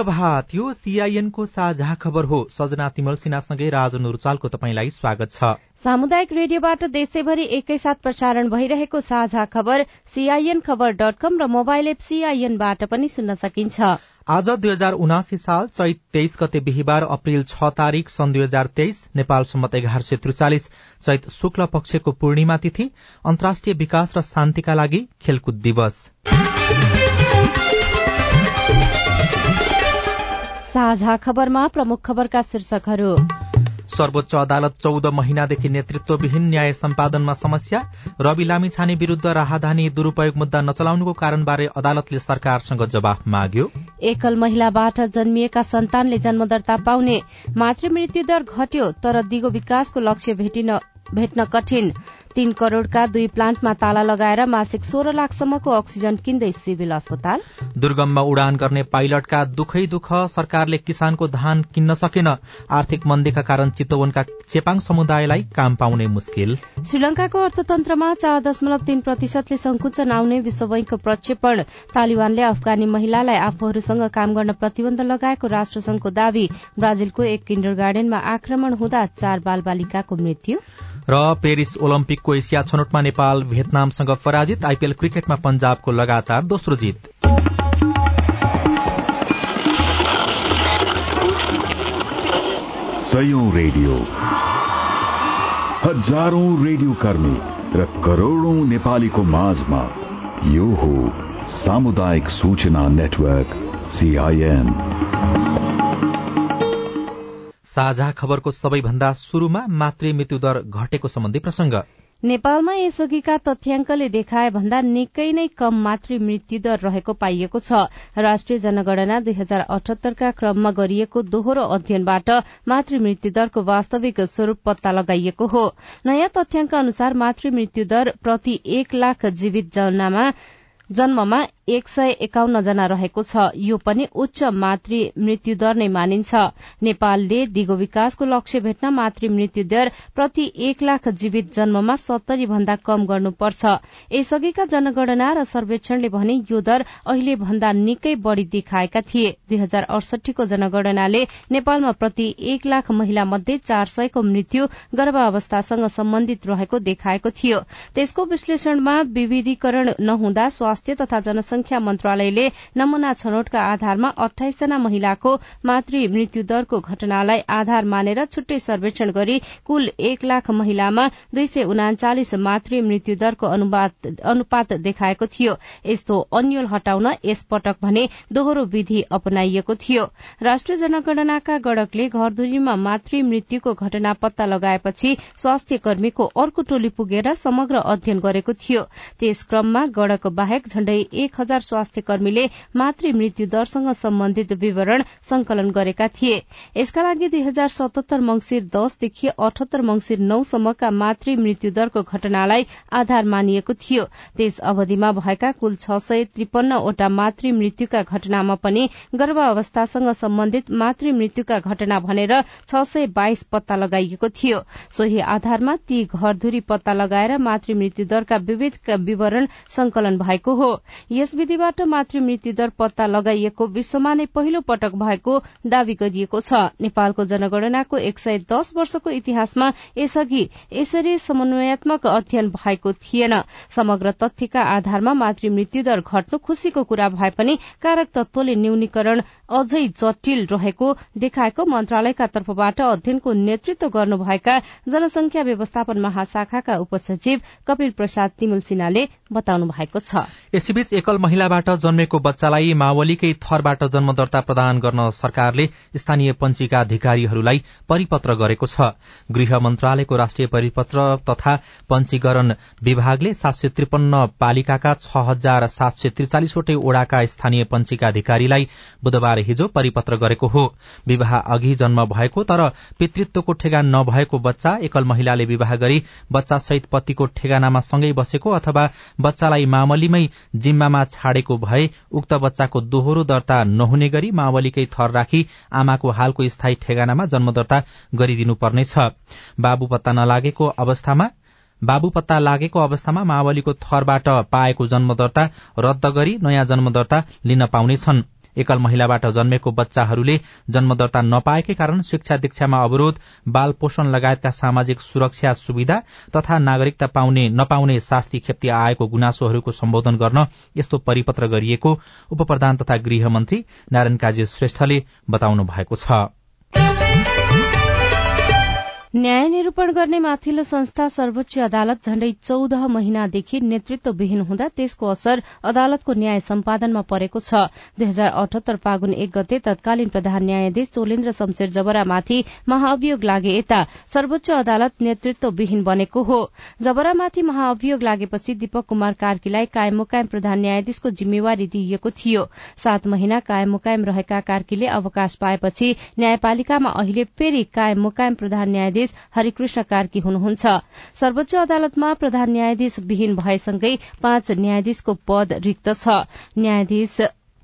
प्रभात यो सीआईएनको साझा खबर हो। सजना तिमल सिन्हासँगै राजन रुचालको तपाईँलाई स्वागत छ। सामुदायिक रेडियोबाट देशैभरि एकैसाथ प्रसारण भइरहेको साझा खबर सीआईएन खबर डट कम र मोबाइल एप सीआईएनबाट पनि सुन्न सकिन्छ। आज दुई हजार उनासी साल चैत तेइस गते बिहिबार अप्रेल छ तारीक सन् दुई हजार तेइस नेपाल सम्मत एघार सय त्रिचालिस। चैत शुक्ल पक्षको पूर्णिमा तिथि अन्तर्राष्ट्रिय विकास र शान्तिका लागि खेलकुद दिवस। साझा खबरमा प्रमुख खबरका शीर्षकहरू। सर्वोच्च अदालत चौध महिनादेखि नेतृत्वविहीन न्याय सम्पादनमा समस्या। रवि लामिछाने विरूद्ध राहदानी दुरूपयोग मुद्दा नचलाउनुको कारणबारे अदालतले सरकारसँग जवाफ माग्यो। एकल महिलाबाट जन्मिएका सन्तानले जन्मदर्ता पाउने। मातृ दर घट्यो तर दिगो विकासको लक्ष्य भेट्न कठिन। तीन करोड़का दुई प्लान्टमा ताला लगाएर मासिक सोह्र लाखसम्मको अक्सिजन किन्दै सिभिल अस्पताल। दुर्गममा उडान गर्ने पाइलटका दुखै दुख सरकारले किसानको धान किन्न सकेन। आर्थिक मन्दीका कारण चितवनका चेपाङ समुदायलाई काम पाउने मुस्किल। श्रीलंकाको अर्थतन्त्रमा चार दशमलव तीन प्रतिशतले संकुचन आउने विश्व बैंकको प्रक्षेपण। तालिबानले अफगानी महिलालाई आफूहरूसँग काम गर्न प्रतिबन्ध लगाएको राष्ट्रसंघको दावी। ब्राजिलको एक किन्डर गार्डनमा आक्रमण हुँदा चार बाल बालिकाको मृत्यु। र पेरिस ओलम्पिकको एसिया छनौटमा नेपाल भियतनामसँग पराजित आइपीएल क्रिकेटमा पंजाबको लगातार दोस्रो जित। रेडियो। हजारौं रेडियो कर्मी र करोड़ौं नेपालीको माझमा यो हो सामुदायिक सूचना नेटवर्क सीआईएन साझा खबरको सबैभन्दा शुरूमा मातृ मृत्युदर घटेको सम्बन्धी प्रसंग नेपालमा यसअघिका तथ्याङ्कले देखाए भन्दा निकै नै कम मातृ मृत्युदर रहेको पाइएको छ। राष्ट्रिय जनगणना दुई हजार अठहत्तरका क्रममा गरिएको दोहोरो अध्ययनबाट मातृ मृत्युदरको वास्तविक स्वरूप पत्ता लगाइएको हो। नयाँ तथ्याङ्क अनुसार मातृ मृत्युदर प्रति एक लाख जीवित जनामा जन्ममा एक सय एकाउन्न जना रहेको छ। यो पनि उच्च मातृ मृत्युदर नै मानिन्छ। नेपालले दिगो विकासको लक्ष्य भेट्न मातृ मृत्युदर प्रति एक लाख जीवित जन्ममा सत्तरी भन्दा कम गर्नुपर्छ। यसअघिका जनगणना र सर्वेक्षणले भने यो दर अहिले भन्दा निकै बढ़ी देखाएका थिए। दुई हजार अडसठीको जनगणनाले नेपालमा प्रति एक लाख महिला मध्ये चार सयको मृत्यु गर्भावस्थासँग सम्बन्धित रहेको देखाएको थियो। त्यसको विश्लेषणमा विविधीकरण नहुँदा स्वास्थ्य तथा जनसंख्या जनसंख्या मन्त्रालयले नमूना छनौटका आधारमा अठाइसजना महिलाको मातृ मृत्युदरको घटनालाई आधार मानेर छुट्टै सर्वेक्षण गरी कुल एक लाख महिलामा दुई सय उनाचालिस मातृ मृत्युदरको अनुपात देखाएको थियो। यस्तो अन्यल हटाउन यसपटक भने दोहोरो विधि अपनाइएको थियो। राष्ट्रिय जनगणनाका गणकले घरधुरीमा मातृ मृत्युको घटना पत्ता लगाएपछि स्वास्थ्य कर्मीको अर्को टोली पुगेर समग्र अध्ययन गरेको थियो। त्यस क्रममा गणक बाहेक झण्डै एक हजार स्वास्थ्य कर्मीले मातृ मृत्यु दरसँग सम्बन्धित विवरण संकलन गरेका थिए। यसका लागि दुई हजार सतहत्तर मंगिर दसदेखि अठहत्तर मंगिर नौसम्मका मातृ मृत्यु दरको घटनालाई आधार मानिएको थियो। त्यस अवधिमा भएका कुल छ सय त्रिपन्नवटा मातृ मृत्युका घटनामा पनि गर्भावस्थासँग सम्बन्धित मातृ मृत्युका घटना भनेर छ सय बाइस पत्ता लगाइएको थियो। सोही आधारमा ती घरधुरी पत्ता लगाएर मातृ मृत्यु दरका विविध विवरण संकलन भएको हो। विधिबाट मातृ मृत्युदर पत्ता लगाइएको विश्वमा नै पहिलो पटक भएको दावी गरिएको छ। नेपालको जनगणनाको एक सय दश वर्षको इतिहासमा यसअघि यसरी समन्वयात्मक अध्ययन भएको थिएन। समग्र तथ्यका आधारमा मातृ मृत्युदर घट्नु खुशीको कुरा भए पनि कारक तत्वले न्यूनीकरण अझै जटिल रहेको देखाएको मन्त्रालयका तर्फबाट अध्ययनको नेतृत्व गर्नुभएका जनसंख्या व्यवस्थापन महाशाखाका उपसचिव कपिल प्रसाद तिमल सिन्हाले बताउनु भएको छ महिलाबाट जन्मेको बच्चालाई मावलीकै थरबाट जन्म दर्ता प्रदान गर्न सरकारले स्थानीय पंचीका अधिकारीहरूलाई परिपत्र गरेको छ। गृह मन्त्रालयको राष्ट्रिय परिपत्र तथा पंचीकरण विभागले सात सय त्रिपन्न पालिकाका छ हजार सात सय त्रिचालिसवटै ओड़ाका स्थानीय पंचीका अधिकारीलाई बुधबार हिजो परिपत्र गरेको हो। विवाह अघि जन्म भएको तर पितृत्वको ठेगान नभएको बच्चा एकल महिलाले विवाह गरी बच्चा सहित पतिको ठेगानामा सँगै बसेको अथवा बच्चालाई मामलीमै जिम्मामा छाडेको भए उक्त बच्चाको दोहोरो दर्ता नहुने गरी मावलीकै थर राखी आमाको हालको स्थायी ठेगानामा जन्म दर्ता गरिदिनु पर्नेछ बाबु पत्ता नलागेको अवस्थामा बाबु पत्ता लागेको अवस्थामा मावलीको थरबाट पाएको जन्म दर्ता रद्द गरी नयाँ जन्म दर्ता लिन पाउनेछन्। एकल महिलाबाट जन्मेको बच्चाहरूले जन्मदर्ता नपाएकै कारण शिक्षा दीक्षामा अवरोध बाल पोषण लगायतका सामाजिक सुरक्षा सुविधा तथा नागरिकता पाउने नपाउने शास्ति खेप्ती आएको गुनासोहरूको सम्बोधन गर्न यस्तो परिपत्र गरिएको उप प्रधान तथा गृहमन्त्री नारायण काजी श्रेष्ठले बताउनु भएको छ। न्याय निरूपण गर्ने माथिल्लो संस्था सर्वोच्च अदालत झण्डै चौध महिनादेखि नेतृत्वविहीन हुँदा त्यसको असर अदालतको न्याय सम्पादनमा परेको छ। दुई हजार अठहत्तर फागुन एक गते तत्कालीन प्रधान न्यायाधीश चोलेन्द्र शमशेर जबरामाथि महाअभियोग लागे यता सर्वोच्च अदालत नेतृत्वविहीन बनेको हो। जबरामाथि महाअभियोग लागेपछि दीपक कुमार कार्कीलाई कायम मुकायम प्रधान न्यायाधीशको जिम्मेवारी दिइएको थियो। सात महिना कायम मुकायम रहेका कार्कीले अवकाश पाएपछि न्यायपालिकामा अहिले फेरि कायम मुकायम प्रधान न्यायाधीश न्यायाधीश हरिकृष्ण कार्की हुनुहुन्छ। सर्वोच्च अदालतमा प्रधान न्यायाधीश विहीन भएसँगै पाँच न्यायाधीशको पद रिक्त छ। न्यायाधीश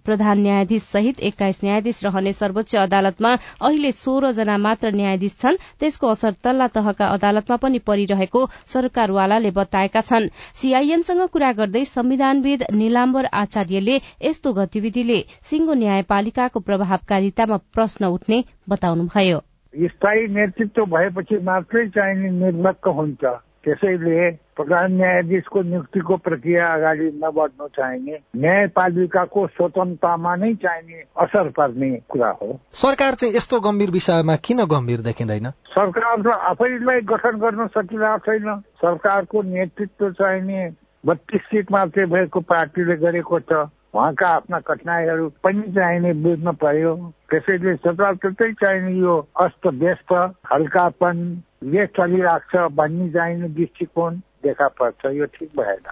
प्रधान न्यायाधीश सहित एक्काइस न्यायाधीश रहने सर्वोच्च अदालतमा अहिले सोह्र जना मात्र न्यायाधीश छन्। त्यसको असर तल्ला तहका अदालतमा पनि परिरहेको सरकारवालाले बताएका छन्। सीआईएनसँग कुरा गर्दै संविधानविद निलाम्बर आचार्यले यस्तो गतिविधिले सिंगो न्यायपालिकाको प्रभावकारितामा प्रश्न उठ्ने बताउनुभयो। स्थायी नेतृत्व भएपछि मात्रै चाहिने निर्धक्क हुन्छ। त्यसैले प्रधान न्यायाधीशको नियुक्तिको प्रक्रिया अगाडि नबढ्नु चाहिने न्यायपालिकाको स्वतन्त्रतामा नै चाहिने असर पर्ने कुरा हो। सरकार चाहिँ यस्तो गम्भीर विषयमा किन गम्भीर देखिँदैन? सरकार त आफैलाई गठन गर्न सकिरहेको छैन। सरकारको नेतृत्व चाहिने बत्तीस सिट मात्रै भएको पार्टीले गरेको छ। उहाँका आफ्ना कठिनाईहरू पनि चाहिने बुझ्न पर्यो। त्यसैले जताततै चाहिने यो अस्त व्यस्त हल्कापन ले चलिरहेको छ भन्ने चाहिने दृष्टिकोण देखा पर्छ। यो ठिक भएन।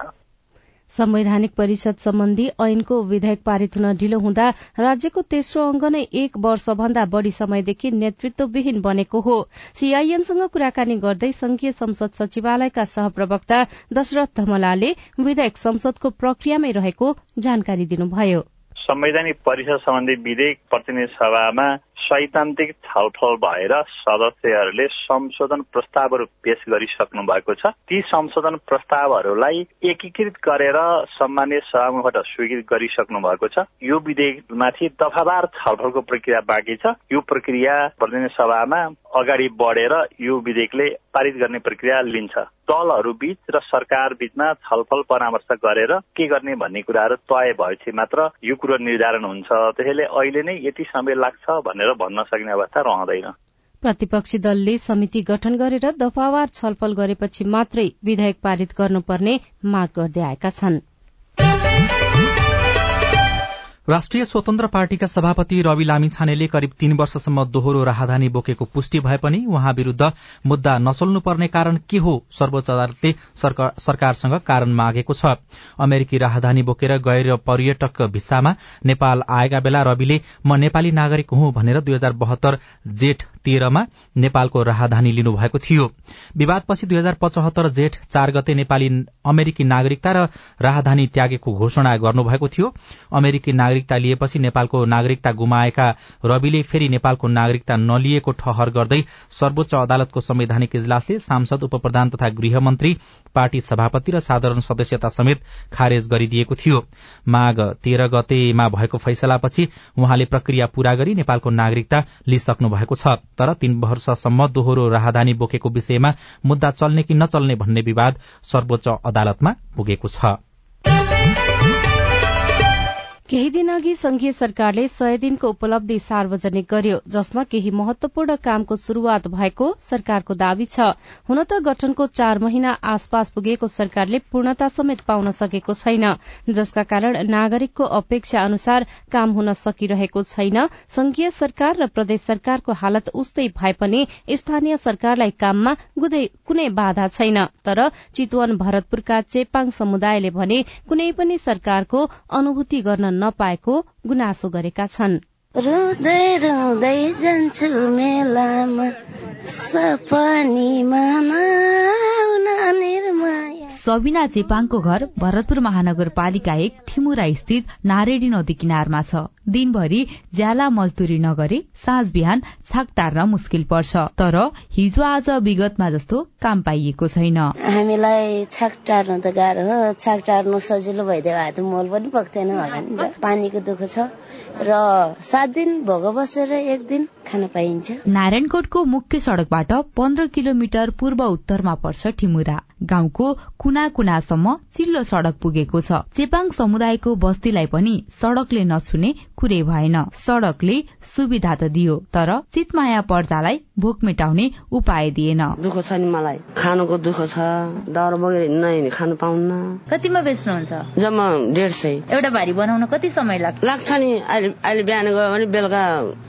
संवैधानिक परिषद सम्बन्धी ऐनको विधेयक पारित हुन ढिलो हुँदा राज्यको तेस्रो अंग नै एक वर्षभन्दा बढ़ी समयदेखि नेतृत्वविहीन बनेको हो। सीआईएनसँग कुराकानी गर्दै संघीय संसद सचिवालयका सहप्रवक्ता दशरथ धमलाले विधेयक संसदको प्रक्रियामै रहेको जानकारी दिनुभयो। संवैधानिक परिषद सम्बन्धी विधेयक प्रतिनिधि सभामा सैद्धान्तिक छलफल भएर सदस्यहरूले संशोधन प्रस्तावहरू पेश गरिसक्नु भएको छ। ती संशोधन प्रस्तावहरूलाई एकीकृत गरेर सम्मान्य सभामुखबाट स्वीकृत गरिसक्नु भएको छ। यो विधेयकमाथि दफावार छलफलको प्रक्रिया बाँकी छ। यो प्रक्रिया प्रतिनिधि सभामा अगाडि बढेर यो विधेयकले पारित गर्ने प्रक्रिया लिन्छ। दलहरू बीच र सरकार बीचमा छलफल परामर्श गरेर के गर्ने भन्ने कुराहरू तय भएपछि मात्र यो कुरो निर्धारण हुन्छ। त्यसैले अहिले नै यति समय लाग्छ भनेर भन्न सक्ने अवस्था रहँदैन। प्रतिपक्षी दलले समिति गठन गरेर दफावार छलफल गरेपछि मात्रै विधेयक पारित गर्नुपर्ने माग गर्दै आएका छनृ। राष्ट्रिय स्वतन्त्र पार्टीका सभापति रवि लामिछानेले करिब तीन वर्षसम्म दोहोरो राहदानी बोकेको पुष्टि भए पनि उहाँ विरूद्ध मुद्दा नचल्नुपर्ने कारण के हो सर्वोच्च अदालतले सरकारसँग कारण मागेको छ। अमेरिकी राहदानी बोकेर गैर पर्यटक भिसामा नेपाल आएका बेला रविले म नेपाली नागरिक हुँ भनेर दुई हजार बहत्तर जेठ तेह्रमा नेपालको राहदानी लिनुभएको थियो। विवादपछि दुई हजार पचहत्तर जेठ चार गते नेपाली अमेरिकी नागरिकता र राहदानी त्यागेको घोषणा गर्नुभएको थियो। अमेरिकी नागरिकता लिएपछि नेपालको नागरिकता गुमाएका रविले फेरि नेपालको नागरिकता नलिएको ठहर गर्दै सर्वोच्च अदालतको संवैधानिक इजलासले सांसद उप प्रधान तथा गृहमन्त्री पार्टी सभापति र साधारण सदस्यता समेत खारेज गरिदिएको थियो। माघ तेह्र गतेमा भएको फैसलापछि उहाँले प्रक्रिया पूरा गरी नेपालको नागरिकता लिइसक्नु भएको छ। तर तीन वर्षसम्म दोहोरो राहदानी बोकेको विषयमा मुद्दा चल्ने कि नचल्ने भन्ने विवाद सर्वोच्च अदालतमा पुगेको छ। केही दिन अघि संघीय सरकारले सय दिनको उपलब्धि सार्वजनिक गर्यो जसमा केही महत्वपूर्ण कामको शुरूआत भएको सरकारको दावी छ। हुन त गठनको चार महिना आसपास पुगेको सरकारले पूर्णता समेत पाउन सकेको छैन जसका कारण नागरिकको अपेक्षा अनुसार काम हुन सकिरहेको छैन। संघीय सरकार र प्रदेश सरकारको हालत उस्तै भए पनि स्थानीय सरकारलाई काममा कुनै बाधा छैन। तर चितवन भरतपुरका चेपाङ समुदायले भने कुनै पनि सरकारको अनुभूति गर्न नपाएको गुनासो गरेका छन्। रुँदै रुँदै जान्छु मेलामा सपनीमा सबिना चेपाङको घर भरतपुर महानगरपालिका एक ठिमुरा स्थित नारेडी नदी किनारमा छ। दिनभरि ज्याला मजदुरी नगरे साँझ बिहान छाक टार्न मुस्किल पर्छ तर हिजो आज विगतमा जस्तो काम पाइएको छैन। हामीलाई छाक टार्नु त गाह्रो हो। छाक टार्नु सजिलो भइदियो भए त मोल पनि पक्थेन होला पानीको दुःख छ। र सात दिन भोग बसेर एक दिन खान पाइन्छ। नारायणकोटको मुख्य सड़कबाट पन्ध्र किलोमिटर पूर्व उत्तरमा पर्छ ठिमुरा। गाउँको कुना कुनासम्म चिल्लो सड़क पुगेको छ। चेपाङ समुदायको बस्तीलाई पनि सड़कले नछुने कुरै भएन। सड़कले सुविधा त दियो तर चितमाया पर्जालाई भोक मेटाउने उपाय दिएन। दुःख छ नि मलाई। खानुको दुःख छ दाउरा बगेर हिँड्न हिँड्ने खानु पाउन्न। कतिमा बेच्नुहुन्छ? जम्मा डेढ सय। एउटा भारी बनाउन कति समय लाग्छ? लाग्छ नि अहिले अहिले बिहान गयो भने बेलुका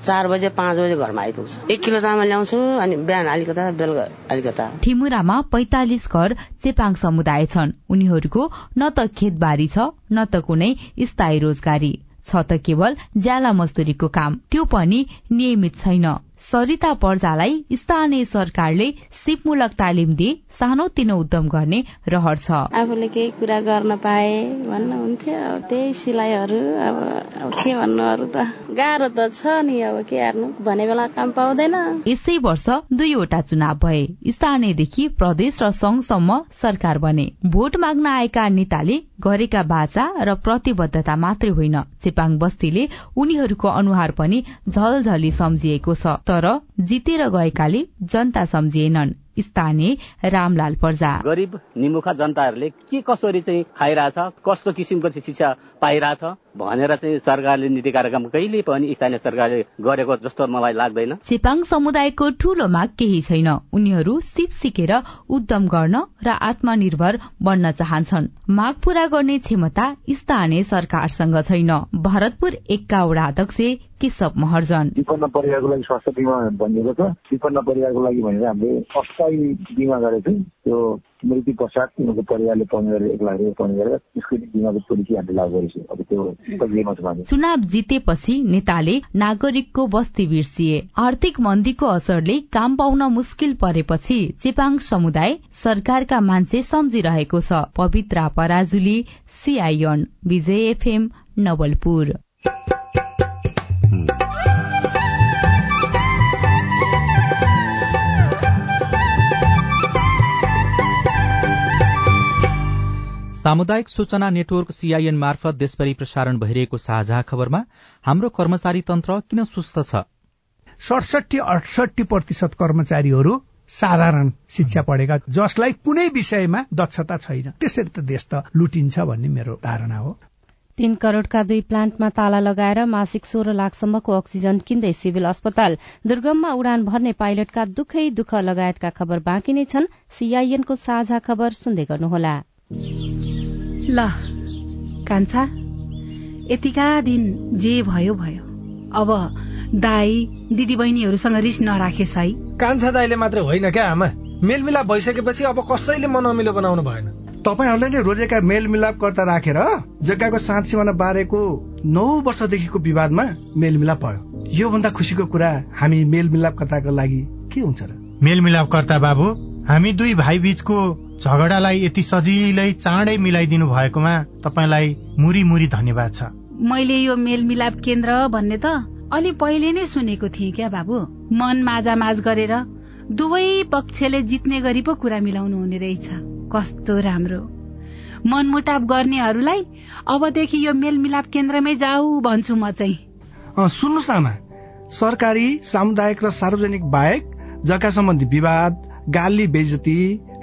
चार बजे पाँच बजे घरमा आइपुग्छ। एक किलो चामल ल्याउँछु अनि बिहान अलिकता बेलुका अलिकता। ठिमुरामा पैतालिस घर चेपाङ समुदाय छन्। उनीहरूको न त खेतबारी छ न त कुनै स्थायी रोजगारी। छ त केवल ज्याला मजदुरीको काम। त्यो पनि नियमित छैन। सरिता पर्जालाई स्थानीय सरकारले सिपमूलक तालिम दिए सानो तिनो उद्यम गर्ने रहर छ। आफूले केही कुरा गर्न पाए भन्नुहुन्थ्यो। अब त्यही सिलाइहरू अब के भन्नु अरू त? गाह्रो त छ नि अब के हार्नु? भने बेला काम पाउँदैन। यसै वर्ष दुईवटा चुनाव भए। स्थानीयदेखि प्रदेश र संघसम्म सरकार बने। भोट माग्न आएका नेताले गरेका बाचा र प्रतिबद्धता मात्रै होइन। चेपाङ बस्तीले उनीहरूको अनुहार पनि झलझली सम्झिएको छ। तर जितेर गएकाले जनता सम्झिएनन् स्थानीय रामलाल पर्जा। गरीब निमुखा जनताहरूले के कसरी चाहिँ खाइरहेछ कस्तो किसिमको शिक्षा पाइरहेछ भनेर चाहिँ सरकारले नीति कार्यक्रम कहिले पनि स्थानीय सरकारले गरेको जस्तो मलाई लाग्दैन। चेपाङ समुदायको ठूलो माग केही छैन। उनीहरू सिप सिकेर उद्यम गर्न र आत्मनिर्भर बन्न चाहन्छन्। माग पूरा गर्ने क्षमता स्थानीय सरकारसँग छैन। भरतपुर एकका वडा अध्यक्ष केशव महर्जन। विपन्न परिवारको लागि स्वास्थ्य बिमा भनिएको छ। विपन्न परिवारको लागि भनेर हामीले अस्थायी बिमा गरेको थियौँ त्यो मृत्यु पश्चात उनीहरूको परिवारले पाउने गरेर एक लाख रुपियाँ पाउने गरेर त्यसको बिमाको पोलिसी हामीले लागू गरेको अब त्यो चुनाव जितेपछि नेताले नागरिकको बस्ती बिर्सिए। आर्थिक मन्दीको असरले काम पाउन मुस्किल परेपछि चेपाङ समुदाय सरकारका मान्छे सम्झिरहेको छ। Pabitra Parajuli CIN Bijay FM Nawalpur. सामुदायिक सूचना नेटवर्क सीआईएन मार्फत देशभरि प्रसारण भइरहेको साझा खबरमा हाम्रो कर्मचारी तन्त्र किन सुस्त छ? सडसठी अडसठी प्रतिशत कर्मचारीहरू साधारण शिक्षा पढेका जसलाई कुनै विषयमा दक्षता छैन। त्यसरी त देश त लुटिन्छ भन्ने मेरो धारणा हो। तीन करोड़का दुई प्लान्टमा ताला लगाएर मासिक सोह्र लाखसम्मको अक्सिजन किन्दै सिभिल अस्पताल। दुर्गममा उडान भर्ने पाइलटका दुखै दुःख लगायतका खबर बाँकी नै छन्। सीआईएनको साझा खबर सुन्दै गर्नुहोला। ल कान्छा यतिका दिन जे भयो भयो। अब दाई दिदी बहिनीहरूसँग रिस नराखेस् है। कान्छा दाईले मात्र होइन क्या आमा? मेलमिलाप भइसकेपछि अब कसैले मनअमिलो बनाउनु भएन। तपाईँहरूले नै रोजेका मेलमिलापकर्ता राखेर जग्गाको साँच सिमाना बारेको नौ वर्षदेखिको विवादमा मेलमिलाप भयो। योभन्दा खुसीको कुरा हामी मेलमिलापकर्ताको लागि के हुन्छ र? मेलमिलापकर्ता बाबु हामी दुई भाइ बीचको झगडालाई यति सजिलै चाँडै मिलाइदिनु भएकोमा तपाईँलाई मुरी मुरी धन्यवाद छ। मैले यो मेलमिलाप केन्द्र भन्ने त अलि पहिले नै सुनेको थिएँ क्या बाबु? मन माझ गरेर दुवै पक्षले जित्ने गरी पो कुरा मिलाउनु हुने रहेछ। कस्तो राम्रो। मनमुटाव गर्नेहरूलाई अबदेखि यो मेलमिलाप केन्द्रमै जाऊ भन्छु म चाहिँ। सुन्नुहोस् आमा। सरकारी सामुदायिक र सार्वजनिक बाहेक जग्गा सम्बन्धी विवाद गाली बेजती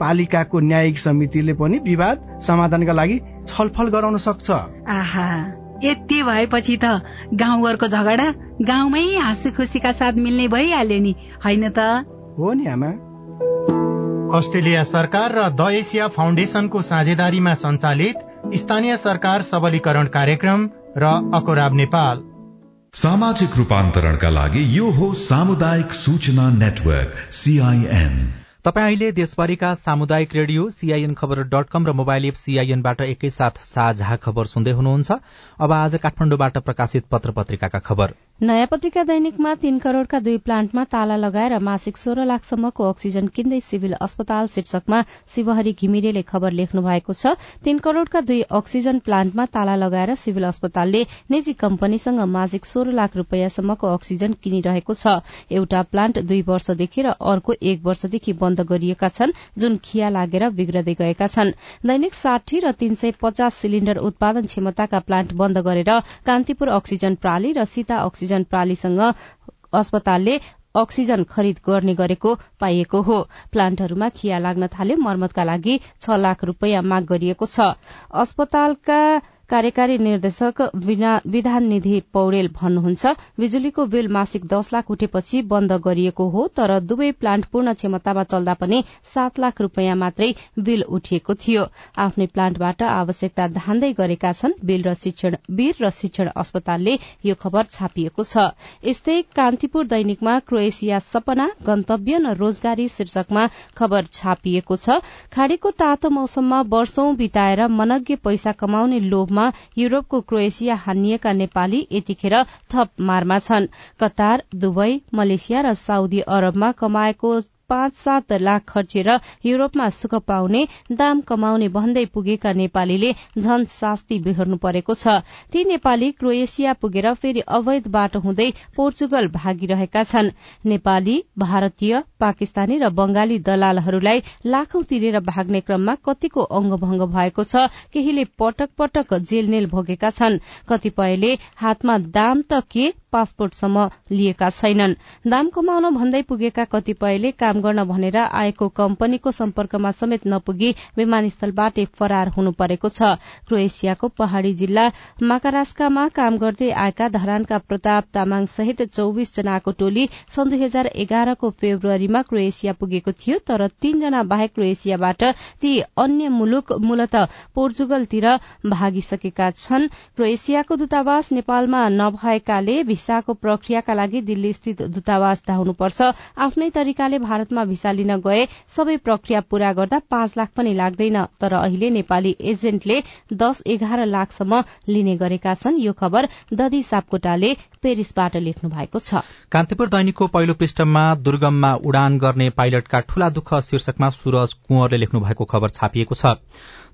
पालिकाको न्यायिक समितिले पनि विवाद समाधानका लागि छलफल गराउन सक्छ। आहा यति भएपछि त गाउँघरको झगडा गाउँमै हाँसु खुसीका साथ मिल्ने भइहाल्यो नि होइन त? हो नि आमा। अस्ट्रेलिया सरकार र द एसिया फाउन्डेशनको साझेदारीमा सञ्चालित स्थानीय सरकार सबलीकरण कार्यक्रम र अकोराब नेपाल। सामाजिक रूपान्तरणका लागि यो हो सामुदायिक सूचना नेटवर्क सीआईएन तपाईँ अहिले देशभरिका सामुदायिक radio CIN Khabar dot com र मोबाइल एप सीआईएनबाट एकैसाथ साझा खबर सुन्दै हुनुहुन्छ। अब आज काठमाडौँबाट प्रकाशित पत्र पत्रिकाका खबर। नयाँ पत्रिका दैनिकमा तीन करोड़का दुई प्लान्टमा ताला लगाएर मासिक सोह्र लाखसम्मको अक्सिजन किन्दै सिभिल अस्पताल शीर्षकमा शिवहरी घिमिरेले खबर लेख्नु भएको छ तीन करोड़का दुई अक्सिजन प्लान्टमा ताला लगाएर सिभिल अस्पतालले निजी कम्पनीसँग मासिक सोह्र लाख रूपियाँसम्मको अक्सिजन किनिरहेको छ। एउटा प्लान्ट दुई वर्षदेखि र अर्को एक वर्षदेखि बन्द गरिएका छन् जुन खिया लागेर बिग्रदै गएका छन्। दैनिक साठी र तीन सय पचास सिलिण्डर उत्पादन क्षमताका प्लान्ट बन्द गरेर कान्तिपुर अक्सिजन प्राली र सीता अक्सिजन प्रालीसँग अस्पतालले अक्सिजन खरिद गर्ने गरेको पाइएको हो। प्लान्टहरूमा खिया लाग्न थाल्यो। मर्मतका लागि छ लाख रूपियाँ माग गरिएको छ। अस्पतालका कार्यकारी निर्देशक विधान निधि पौडेल भन्नुहुन्छ बिजुलीको बिल मासिक दस लाख उठेपछि बन्द गरिएको हो तर दुवै प्लान्ट पूर्ण क्षमतामा चल्दा पनि सात लाख रूपियाँ मात्रै बिल उठिएको थियो। आफ्नै प्लान्टबाट आवश्यकता धान्दै गरेका छन् वीर र शिक्षण अस्पतालले यो खबर छापिएको छ। यस्तै कान्तिपुर दैनिकमा क्रोएसिया सपना गन्तव्य न रोजगारी शीर्षकमा खबर छापिएको छ। खाड़ीको तातो मौसममा वर्षौं बिताएर मनज्ञ पैसा कमाउने लोभ युरोपको क्रोएसिया हानिएका नेपाली यतिखेर थप मारमा छन्। कतार दुबई मलेसिया र साउदी अरबमा कमाएको पाँच सात लाख खर्चेर युरोपमा सुख पाउने दाम कमाउने भन्दै पुगेका नेपालीले झन शास्ति बेहोर्नु परेको छ। ती नेपाली क्रोएसिया पुगेर फेरि अवैध बाटो हुँदै पोर्चुगल भागिरहेका छन्। नेपाली भारतीय पाकिस्तानी र बंगाली दलालहरूलाई लाखौं तिरेर भाग्ने क्रममा कतिको अंगभंग भएको छ केहीले पटक पटक जेलनेल भोगेका छन्। कतिपयले हातमा दाम त के पासपोर्टसम्म लिएका छैनन्। दाम कमाउन भन्दै पुगेका कतिपयले काम गर्न भनेर आएको कम्पनीको सम्पर्कमा समेत नपुगी विमानस्थलबाटै फरार हुनु परेको छ। क्रोएसियाको पहाड़ी जिल्ला माकारास्कामा काम गर्दै आएका धरानका प्रताप तामाङ सहित चौविस जनाको टोली सन् दुई हजार एघारको फेब्रुअरीमा क्रोएसिया पुगेको थियो तर तीनजना बाहेक क्रोएसियाबाट ती अन्य मुलुक मूलत पोर्चुगलतिर भागिसकेका छन्। क्रोएसियाको दूतावास नेपालमा नभएकाले भिसाको प्रक्रियाका लागि दिल्ली स्थित दूतावास धाउनुपर्छ आफ्नै तरिकाले भारतमा भिसा लिन गए सबै प्रक्रिया पूरा गर्दा पाँच लाख पनि लाग्दैन। तर अहिले नेपाली एजेन्टले दस एघार लाखसम्म लिने गरेका छन्। यो खबर दधी सापकोटाले पेरिसबाट लेख्नु भएको छ। कान्तिपुर दैनिकको पहिलो पृष्ठमा दुर्गममा उडान गर्ने पाइलटका ठूला दुःख शीर्षकमा सूरज कुंवरले लेख्नु भएको खबर छापिएको छ।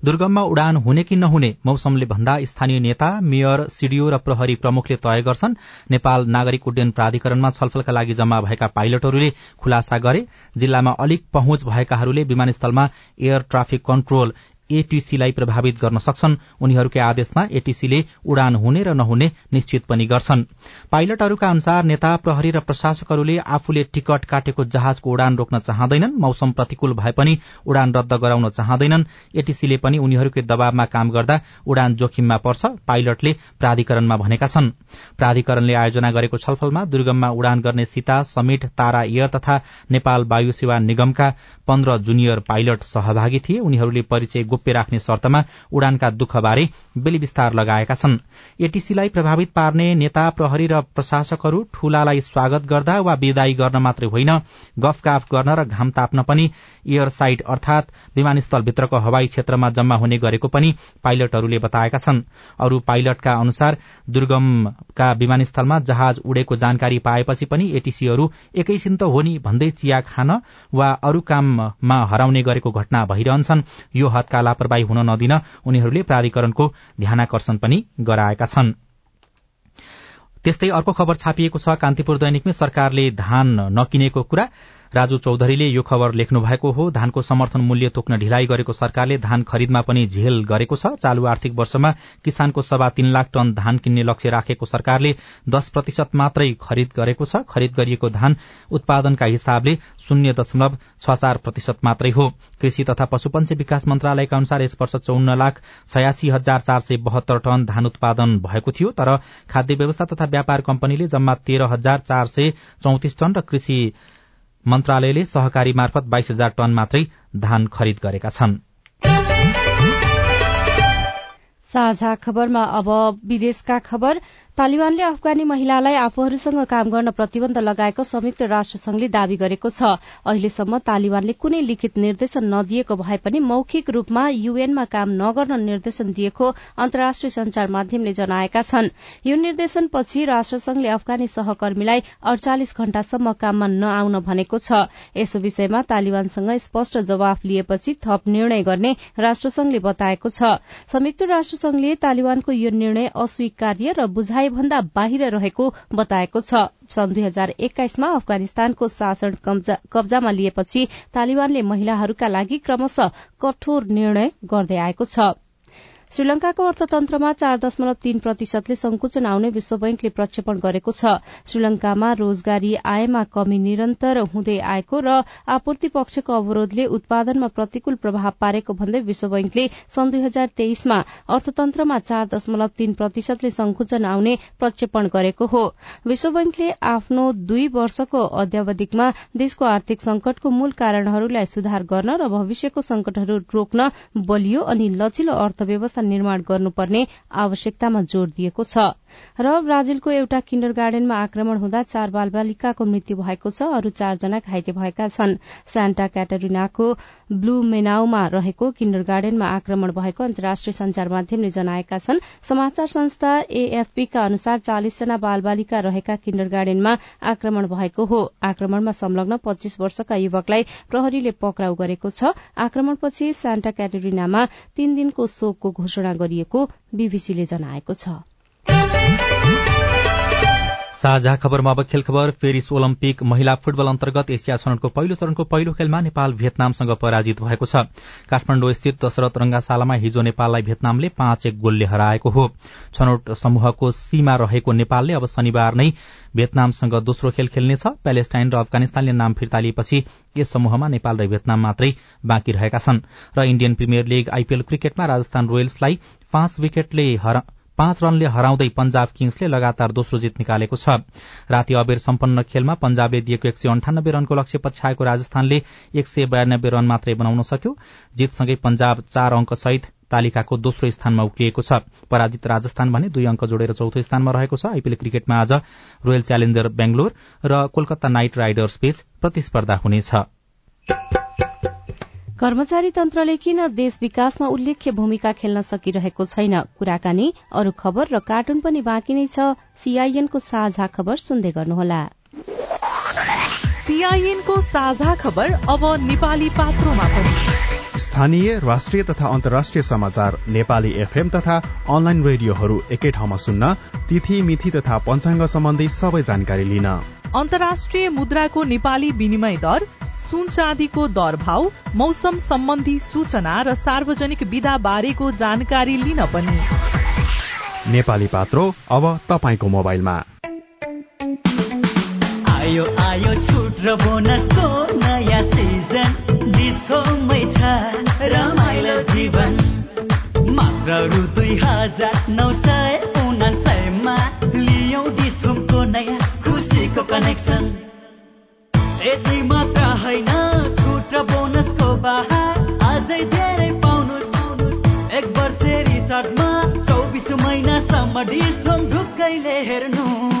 दुर्गममा उडान हुने कि नहुने मौसमले भन्दा स्थानीय नेता मेयर सीडीओ र प्रहरी प्रमुखले तय गर्छन्। नेपाल नागरिक उड्डयन प्राधिकरणमा छलफलका लागि जम्मा भएका पाइलटहरूले खुलासा गरे। जिल्लामा अलिक पहुँच भएकाहरूले विमानस्थलमा एयर ट्राफिक कन्ट्रोल एटीसीलाई प्रभावित गर्न सक्छन्। उनीहरूकै आदेशमा एटीसीले उडान हुने र नहुने निश्चित पनि गर्छन्। पाइलटहरूका अनुसार नेता प्रहरी र प्रशासकहरूले आफूले टिकट काटेको जहाजको उडान रोक्न चाहँदैनन्। मौसम प्रतिकूल भए पनि उडान रद्द गराउन चाहँदैनन्। एटीसीले पनि उनीहरूकै दबावमा काम गर्दा उडान जोखिममा पर्छ पाइलटले प्राधिकरणमा भनेका छन्। प्राधिकरणले आयोजना गरेको छलफलमा दुर्गममा उडान गर्ने सीता समिट तारा एयर तथा नेपाल वायु सेवा निगमका पन्ध्र जुनियर पाइलट सहभागी थिए। उनीहरूले परिचय गोप्य राख्ने शर्तमा उडानका दुःखबारे बेली विस्तार लगाएका छन्। एटीसीलाई प्रभावित पार्ने नेता प्रहरी र प्रशासकहरू ठूलालाई स्वागत गर्दा वा विदाई गर्न मात्रै होइन गफगाफ गर्न र घाम ताप्न पनि एयर साइट अर्थात विमानस्थलभित्रको हवाई क्षेत्रमा जम्मा हुने गरेको पनि पाइलटहरूले बताएका छन्। अरू पाइलटका अनुसार दुर्गमका विमानस्थलमा जहाज उडेको जानकारी पाएपछि पनि एटीसीहरू एकैछिन त हो नि भन्दै चिया खान वा अरू काममा हराउने गरेको घटना भइरहन्छन्। यो हदका लापरवाही हुन नदिन उनीहरूले प्राधिकरणको ध्यानाकर्षण पनि गराएका छन्। त्यस्तै अर्को खबर छापिएको छ। कान्तिपुर दैनिकमै सरकारले धान नकिनेको कुरा राजु चौधरीले यो खबर लेख्नु भएको हो। धानको समर्थन मूल्य तोक्न ढिलाइ गरेको सरकारले धान खरिदमा पनि झेल गरेको छ। चालू आर्थिक वर्षमा किसानको सभा तीन लाख टन धान किन्ने लक्ष्य राखेको सरकारले दश प्रतिशत मात्रै खरिद गरेको छ। खरिद गरिएको धान उत्पादनका हिसाबले शून्य दशमलव छ चार प्रतिशत मात्रै हो। कृषि तथा पशुपन्छी विकास मन्त्रालयका अनुसार यस वर्ष चौन्न लाख छयासी हजार चार सय बहत्तर टन धान उत्पादन भएको थियो। तर खाद्य व्यवस्था तथा व्यापार कम्पनीले जम्मा तेह्र हजार चार सय चौतिस टन र कृषि मन्त्रालयले सहकारी मार्फत बाइस हजार टन मात्रै धान खरिद गरेका छन्। साझा खबरमा अब विदेशका खबर। तालिबानले अफगानी महिलालाई आफूहरूसँग काम गर्न प्रतिबन्ध लगाएको संयुक्त राष्ट्र संघले दावी गरेको छ। अहिलेसम्म तालिबानले कुनै लिखित निर्देशन नदिएको भए पनि मौखिक रूपमा यूएनमा काम नगर्न निर्देशन दिएको अन्तर्राष्ट्रिय संचार माध्यमले जनाएका छन्। यो निर्देशनपछि राष्ट्रसंघले अफगानी सहकर्मीलाई अड़चालिस घण्टासम्म काममा नआउन भनेको छ। यस विषयमा तालिबानसँग स्पष्ट जवाफ लिएपछि थप निर्णय गर्ने राष्ट्रसंघले बताएको छ। संयुक्त राष्ट्रसंघले तालिबानको यो निर्णय अस्वीकार्य र बुझाइ भन्दा बाहिर रहेको बताएको छ। सन् दुई हजार एक्काइसमा अफगानिस्तानको शासन कब्जामा लिएपछि तालिबानले महिलाहरूका लागि क्रमशः कठोर निर्णय गर्दै आएको छ। श्रीलंकाको अर्थतन्त्रमा चार दशमलव तीन प्रतिशतले संकुचन आउने विश्व बैंकले प्रक्षेपण गरेको छ। श्रीलंकामा रोजगारी आयमा कमी निरन्तर हुँदै आएको र आपूर्ति पक्षको अवरोधले उत्पादनमा प्रतिकूल प्रभाव पारेको भन्दै विश्व बैंकले सन् दुई हजार तेइसमा अर्थतन्त्रमा चार दशमलव तीन प्रतिशतले संकुचन आउने प्रक्षेपण गरेको हो। विश्व बैंकले आफ्नो दुई वर्षको अध्यावधिकमा देशको आर्थिक संकटको मूल कारणहरूलाई सुधार गर्न र भविष्यको संकटहरू रोक्न बलियो अनि लचिलो अर्थव्यवस्था निर्माण गर्नुपर्ने आवश्यकतामा जोड़ दिएको छ। र ब्राजिलको एउटा किन्डर गार्डनमा आक्रमण हुँदा चार बाल बालिकाको मृत्यु भएको छ अरू चारजना घाइते भएका छन्। सान्टा क्याटरिनाको ब्लू मेनाउमा रहेको किन्डर गार्डनमा आक्रमण भएको अन्तर्राष्ट्रिय संचार माध्यमले जनाएका छन् समाचार संस्था एएफपीका अनुसार चालिसजना बाल बालिका रहेका किन्डर गार्डनमा आक्रमण भएको हो। आक्रमणमा संलग्न पच्चीस वर्षका युवकलाई प्रहरीले पक्राउ गरेको छ। आक्रमणपछि सान्टा क्याटरिनामा तीन दिनको शोकको घोषणा गरिएको बीबीसीले जनाएको छ। साझा खबरमा अब खेल खबर पेरिस ओलम्पिक महिला फुटबल अन्तर्गत एसिया छनौटको पहिलो चरणको पहिलो खेलमा नेपाल भियतनामसँग पराजित भएको छ। काठमाडौँ स्थित दशरथ रंगाशालामा हिजो नेपाललाई भियतनामले पाँच एक गोलले हराएको हो। छनौट समूहको सीमा रहेको नेपालले अब शनिबार नै भियतनामसँग दोस्रो खेल खेल्नेछ। प्यालेस्टाइन र अफगानिस्तानले नाम फिर्ता लिएपछि यस समूहमा नेपाल र भियतनाम मात्रै बाँकी रहेका छन्। र इण्डियन प्रिमियर लीग आइपीएल क्रिकेटमा राजस्थान रोयल्सलाई पाँच विकेटले पाँच रनले हराउँदै पञ्जाब किङ्सले लगातार दोस्रो जित निकालेको छ। राति अबेर सम्पन्न खेलमा पञ्जाबले दिएको एक सय अन्ठानब्बे रनको लक्ष्य पछ्याएको राजस्थानले एक सय बयानब्बे रन मात्रै बनाउन सक्यो। जितसँगै पञ्जाब चार अंक सहित तालिकाको दोस्रो स्थानमा उक्लिएको छ। पराजित राजस्थान भने दुई अंक जोडेर चौथो स्थानमा रहेको छ। आइपीएल क्रिकेटमा आज रोयल च्यालेन्जर बेंगलोर र कोलकाता नाइट राइडर्स बीच प्रतिस्पर्धा हुनेछ। कर्मचारी तन्त्रले किन देश विकासमा उल्लेख्य भूमिका खेल्न सकिरहेको छैन? कुराकानी अरू खबर र कार्टुन पनि बाँकी नै छ। सीआईएनको साझा खबर सुन्दै गर्नुहोला। सीआईएनको साझा खबर अब नेपाली पात्रोमा पनि। स्थानीय राष्ट्रिय तथा अन्तर्राष्ट्रिय समाचार नेपाली एफएम तथा अनलाइन रेडियोहरू एकै ठाउँमा सुन्न तिथि मिथि तथा पञ्चाङ्ग सम्बन्धी सबै जानकारी लिन। अन्तर्राष्ट्रिय मुद्राको नेपाली विनिमय दर सुन चाँदीको दर भाव मौसम सम्बन्धी सूचना र सार्वजनिक विधा बारेको जानकारी लिन पनि। नेपाली पात्रो अब तपाईँको मोबाइलमा। आयो आयो छुट र बोनसको नयाँ सिजन दिसोमै छ रमाइलो जीवन। मात्र रु दुई हजार नौ सय उनासयमा लियौ दिसोमको नयाँ खुसीको कनेक्सन। यति मात्र होइन छुट र बोनसको बहार अझै धेरै पाउनुहोस् एक वर्ष रिचार्जमा चौबिस महिनासम्म डिस्काउन्ट ढुक्कैले एक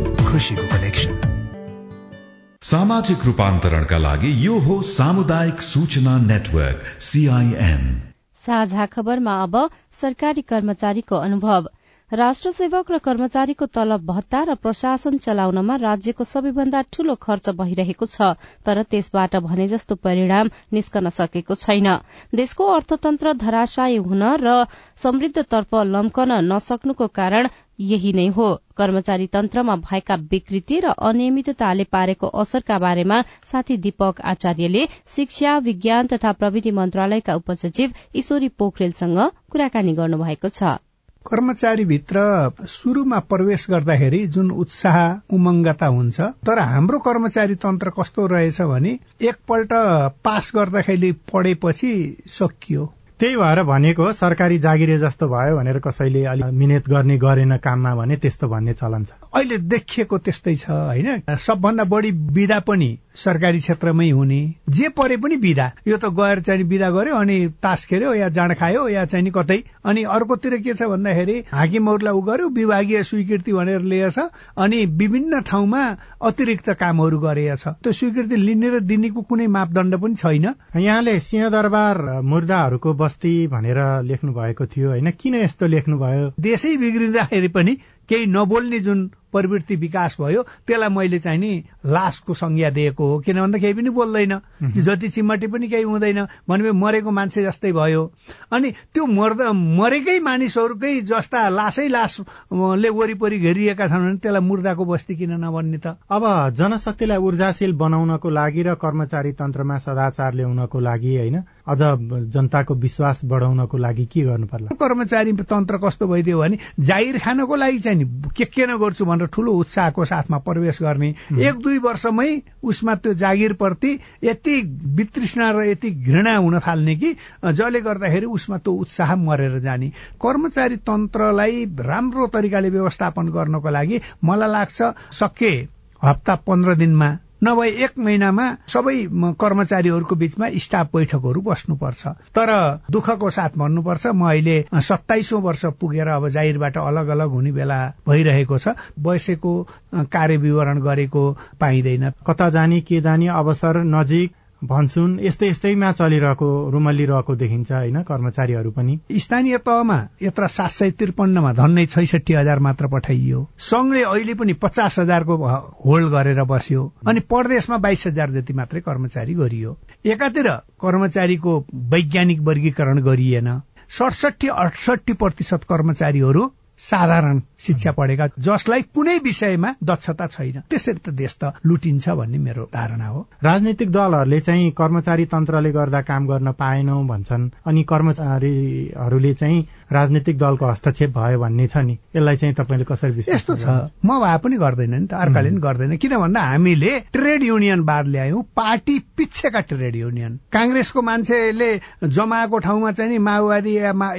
खुसीको कनेक्सन सामाजिक रूपान्तरणका लागि यो हो सामुदायिक सूचना नेटवर्क सीआईएन साझा खबरमा अब सरकारी कर्मचारीको अनुभव। राष्ट्र सेवक र कर्मचारीको तलब भत्ता र प्रशासन चलाउनमा राज्यको सबैभन्दा ठूलो खर्च भइरहेको छ तर त्यसबाट भने जस्तो परिणाम निस्कन सकेको छैन। देशको अर्थतन्त्र धराशायी हुन र समृद्धतर्फ लम्कन नसक्नुको कारण यही नै हो। कर्मचारी तन्त्रमा भएका विकृति र अनियमितताले पारेको असरका बारेमा साथी दीपक आचार्यले शिक्षा विज्ञान तथा प्रविधि मन्त्रालयका उपसचिव ईश्वरी पोखरेलसँग कुराकानी गर्नुभएको छ। कर्मचारीभित्र सुरुमा प्रवेश गर्दाखेरि जुन उत्साह उमङ्गता हुन्छ तर हाम्रो कर्मचारी तन्त्र कस्तो रहेछ भने एकपल्ट पास गर्दाखेरि पढेपछि सकियो। त्यही भएर भनेको सरकारी जागिरे जस्तो भयो भनेर कसैले अलिक मिहिनेत गर्ने गरेन काममा भने त्यस्तो भन्ने चलन छ। अहिले देखिएको त्यस्तै छ होइन? सबभन्दा बढी विधा पनि सरकारी क्षेत्रमै हुने। जे परे पनि विधा यो त गएर चाहिँ विधा गर्यो अनि तास खेल्यो या जाँड खायो या चाहिँ कतै। अनि अर्कोतिर के छ भन्दाखेरि हाकिमहरूलाई उ गर्यो विभागीय स्वीकृति भनेर लिएछ अनि विभिन्न ठाउँमा अतिरिक्त कामहरू गरेछ त्यो स्वीकृति लिने र दिनेको कुनै मापदण्ड पनि छैन। यहाँले सिंहदरबार मुर्दाहरूको बस्ती भनेर लेख्नु भएको थियो होइन? किन यस्तो लेख्नुभयो? देशै बिग्रिँदाखेरि पनि केही नबोल्ने जुन प्रवृत्ति विकास भयो त्यसलाई मैले चाहिँ नि लासको संज्ञा दिएको हो। किन भन्दा केही पनि बोल्दैन। जति चिम्मटी पनि केही हुँदैन। भने मरेको मान्छे जस्तै भयो। अनि त्यो मर्दा मरेकै मानिसहरूकै जस्ता लासै लासले वरिपरि घेरिएका छन् भने त्यसलाई मुर्दाको बस्ती किन नभन्ने त? अब जनशक्तिलाई ऊर्जाशील बनाउनको लागि र कर्मचारी तन्त्रमा सदाचार ल्याउनको लागि होइन अझ जनताको विश्वास बढाउनको लागि के गर्नु पर्ला कर्मचारी तन्त्र कस्तो भइदियो भने जाहिर खानको लागि चाहिँ नि के के नगर्छु भनेर ठूलो उत्साहको साथमा प्रवेश गर्ने। एक दुई वर्षमै उसमा त्यो जागिरप्रति यति वितृष्णा र यति घृणा हुन थाल्ने कि जसले गर्दाखेरि उसमा त्यो उत्साह मरेर जाने। कर्मचारी तन्त्रलाई राम्रो तरिकाले व्यवस्थापन गर्नको लागि मलाई लाग्छ सके हप्ता पन्ध्र दिनमा नभए एक महिनामा सबै कर्मचारीहरूको बीचमा स्टाफ बैठकहरू बस्नुपर्छ। तर दुःखको साथ भन्नुपर्छ म अहिले सत्ताइसौँ वर्ष पुगेर अब जाहिरबाट अलग अलग हुने बेला भइरहेको छ वयसको कार्य विवरण गरेको पाइँदैन। कता जाने के जाने अवसर नजिक भन्छन् यस्तै यस्तैमा चलिरहेको रुमल्लिरहेको देखिन्छ होइन कर्मचारीहरू पनि। स्थानीय तहमा यत्र सात सय त्रिपन्नमा झन्नै छैसठी हजार मात्र पठाइयो। संघले अहिले पनि पचास हजारको होल्ड गरेर बस्यो अनि परदेशमा बाइस हजार जति मात्रै कर्मचारी गरियो। एकातिर कर्मचारीको वैज्ञानिक वर्गीकरण गरिएन। सडसठी अडसठी प्रतिशत कर्मचारीहरू साधारण शिक्षा पढेका जसलाई कुनै विषयमा दक्षता छैन। त्यसरी त देश त लुटिन्छ भन्ने मेरो धारणा हो। राजनैतिक दलहरूले चाहिँ कर्मचारी तन्त्रले गर्दा काम गर्न पाएनौ भन्छन् अनि कर्मचारीहरूले चाहिँ राजनैतिक दलको हस्तक्षेप भयो भन्ने छ नि। यसलाई चाहिँ तपाईँले कसरी विश्वास यस्तो छ। म भए पनि गर्दैन नि त अर्काले पनि गर्दैन। किन भन्दा हामीले ट्रेड युनियन बाद ल्यायौँ पार्टी पिच्छेका ट्रेड युनियन। काङ्ग्रेसको मान्छेले जमाएको ठाउँमा चाहिँ नि माओवादी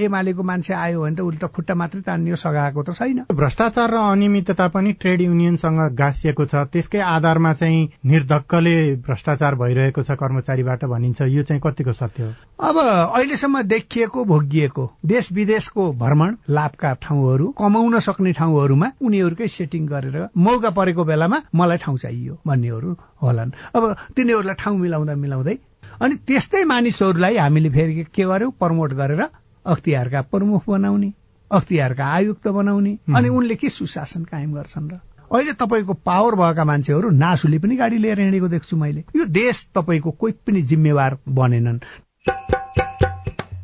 एमालेको मान्छे आयो भने त उसले त खुट्टा मात्रै तान्ने सघाएको त छैन। भ्रष्टाचार र अनियमितता पनि ट्रेड युनियनसँग गाँसिएको छ। त्यसकै आधारमा चाहिँ निर्धक्कले भ्रष्टाचार भइरहेको छ कर्मचारीबाट भनिन्छ। यो चाहिँ कतिको सत्य हो? अब अहिलेसम्म देखिएको भोगिएको देश विदेशको भ्रमण लाभका ठाउँहरू कमाउन सक्ने ठाउँहरूमा उनीहरूकै सेटिङ गरेर मौका परेको बेलामा मलाई ठाउँ चाहियो भन्नेहरू होलान्। अब तिनीहरूलाई ठाउँ मिलाउँदा मिलाउँदै अनि त्यस्तै मानिसहरूलाई हामीले फेरि के गर्यौं? प्रमोट गरेर अख्तियारका प्रमुख बनाउने। अख्तियारका आयुक्त बनाउने अनि उनले के सुशासन कायम गर्छन् र? अहिले तपाईँको पावर भएका मान्छेहरू नासुले पनि गाडी लिएर हिँडेको देख्छु मैले। यो देश तपाईँको कोही पनि जिम्मेवार बनेनन्।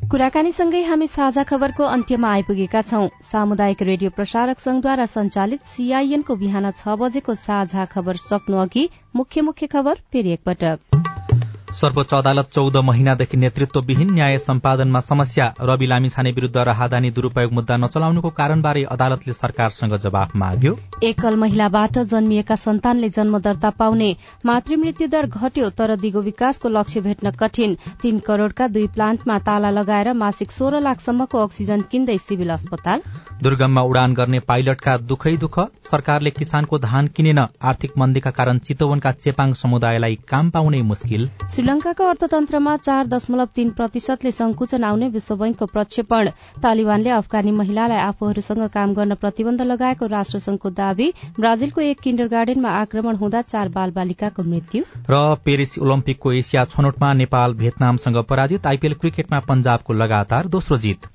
कुराकानीसँगै हामी साझा खबरको अन्त्यमा आइपुगेका छौं। सामुदायिक रेडियो प्रसारक संघद्वारा संचालित सीआईएनको बिहान छ बजेको साझा खबर सक्नु अघि मुख्य मुख्य खबर फेरि एकपटक। सर्वोच्च अदालत चौध महिनादेखि नेतृत्वविहीन न्याय सम्पादनमा समस्या। रवि लामिछाने विरूद्ध राहदानी दुरूपयोग मुद्दा नचलाउनुको कारणबारे अदालतले सरकारसँग जवाफ माग्यो। एकल महिलाबाट जन्मिएका सन्तानले जन्म दर्ता पाउने मातृमृत्यु दर घट्यो तर दिगो विकासको लक्ष्य भेट्न कठिन। तीन करोड़का दुई प्लान्टमा ताला लगाएर मासिक सोह्र लाखसम्मको अक्सिजन किन्दै सिभिल अस्पताल। दुर्गममा उडान गर्ने पाइलटका दुखै दुःख। सरकारले किसानको धान किनेन। आर्थिक मन्दीका कारण चितवनका चेपाङ समुदायलाई काम पाउनै मुस्किल। श्रीलंकाको अर्थतन्त्रमा चार दशमलव तीन प्रतिशतले संकुचन आउने विश्व बैंकको प्रक्षेपण। तालिबानले अफगानी महिलालाई आफूहरूसँग काम गर्न प्रतिबन्ध लगाएको राष्ट्रसंघको दावी। ब्राजिलको एक किन्डर गार्डनमा आक्रमण हुँदा चार बाल बालिकाको मृत्यु। र पेरिस ओलम्पिकको एसिया छनौटमा नेपाल भियतनामसँग पराजित आइपीएल क्रिकेटमा पंजाबको लगातार दोस्रो जित।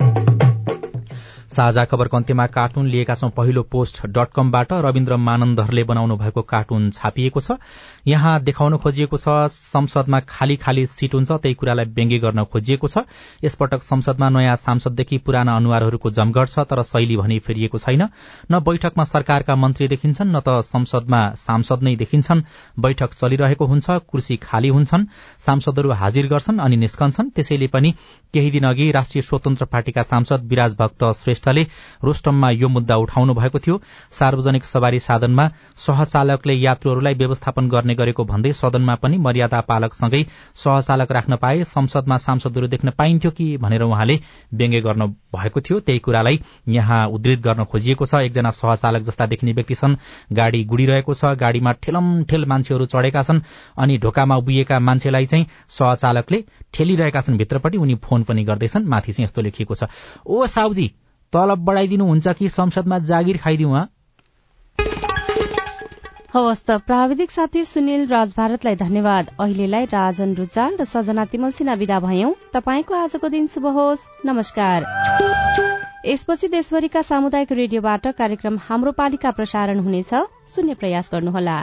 साझा खबरको अन्त्यमा कार्टुन लिएका छौं पहिलो पोस्ट डट कमबाट रविन्द्र मानन्दरले बनाउनु भएको कार्टुन छापिएको छ। यहाँ देखाउन खोजिएको छ संसदमा खाली खाली सीट हुन्छ त्यही कुरालाई व्यङ्ग्य गर्न खोजिएको छ। यसपटक संसदमा नयाँ सांसददेखि पुराना अनुहारहरूको जमघट छ तर शैली भनी फेरिएको छैन। न बैठकमा सरकारका मन्त्री देखिन्छन् न त संसदमा सांसद नै देखिन्छन्। बैठक चलिरहेको हुन्छ कुर्सी खाली हुन्छन् सांसदहरू हाजिर गर्छन् अनि निस्कन्छन्। त्यसैले पनि केही दिन अघि राष्ट्रिय स्वतन्त्र पार्टीका सांसद विराज भक्त श्रेष्ठले रोस्टममा यो मुद्दा उठाउनु भएको थियो। सार्वजनिक सवारी साधनमा सहचालकले यात्रुहरूलाई व्यवस्थापन गर्ने गरेको भन्दै सदनमा पनि मर्यादा पालकसँगै सहचालक राख्न पाए। संसदमा सांसदहरू देख्न पाइन्थ्यो कि भनेर उहाँले व्यङ्ग्य गर्नु भएको थियो। त्यही कुरालाई यहाँ उद्धृत गर्न खोजिएको छ। एकजना सहचालक जस्ता देखिने व्यक्ति छन्। गाड़ी गुडिरहेको छ। गाड़ीमा ठेलमठेल मान्छेहरू चढेका छन् अनि ढोकामा उभिएका मान्छेलाई चाहिँ सहचालकले ठेलिरहेका छन्। भित्रपट्टि उनी फोन पनि गर्दैछन्। माथि चाहिँ यस्तो लेखिएको छ। ओ साउजी तलब बढाइदिनुहुन्छ कि? संसदमा जागिर खाइदिउ हवस् त। प्राविधिक साथी सुनिल राज भारतलाई धन्यवाद। अहिलेलाई राजन रुचाल र सजना तिमल सिन्हा विदा भयौं। तपाईँको आजको दिन शुभ होस्। नमस्कार। यसपछि देशभरिका सामुदायिक रेडियोबाट कार्यक्रम हाम्रो पालिका प्रसारण हुनेछ। सुन्ने प्रयास गर्नुहोला।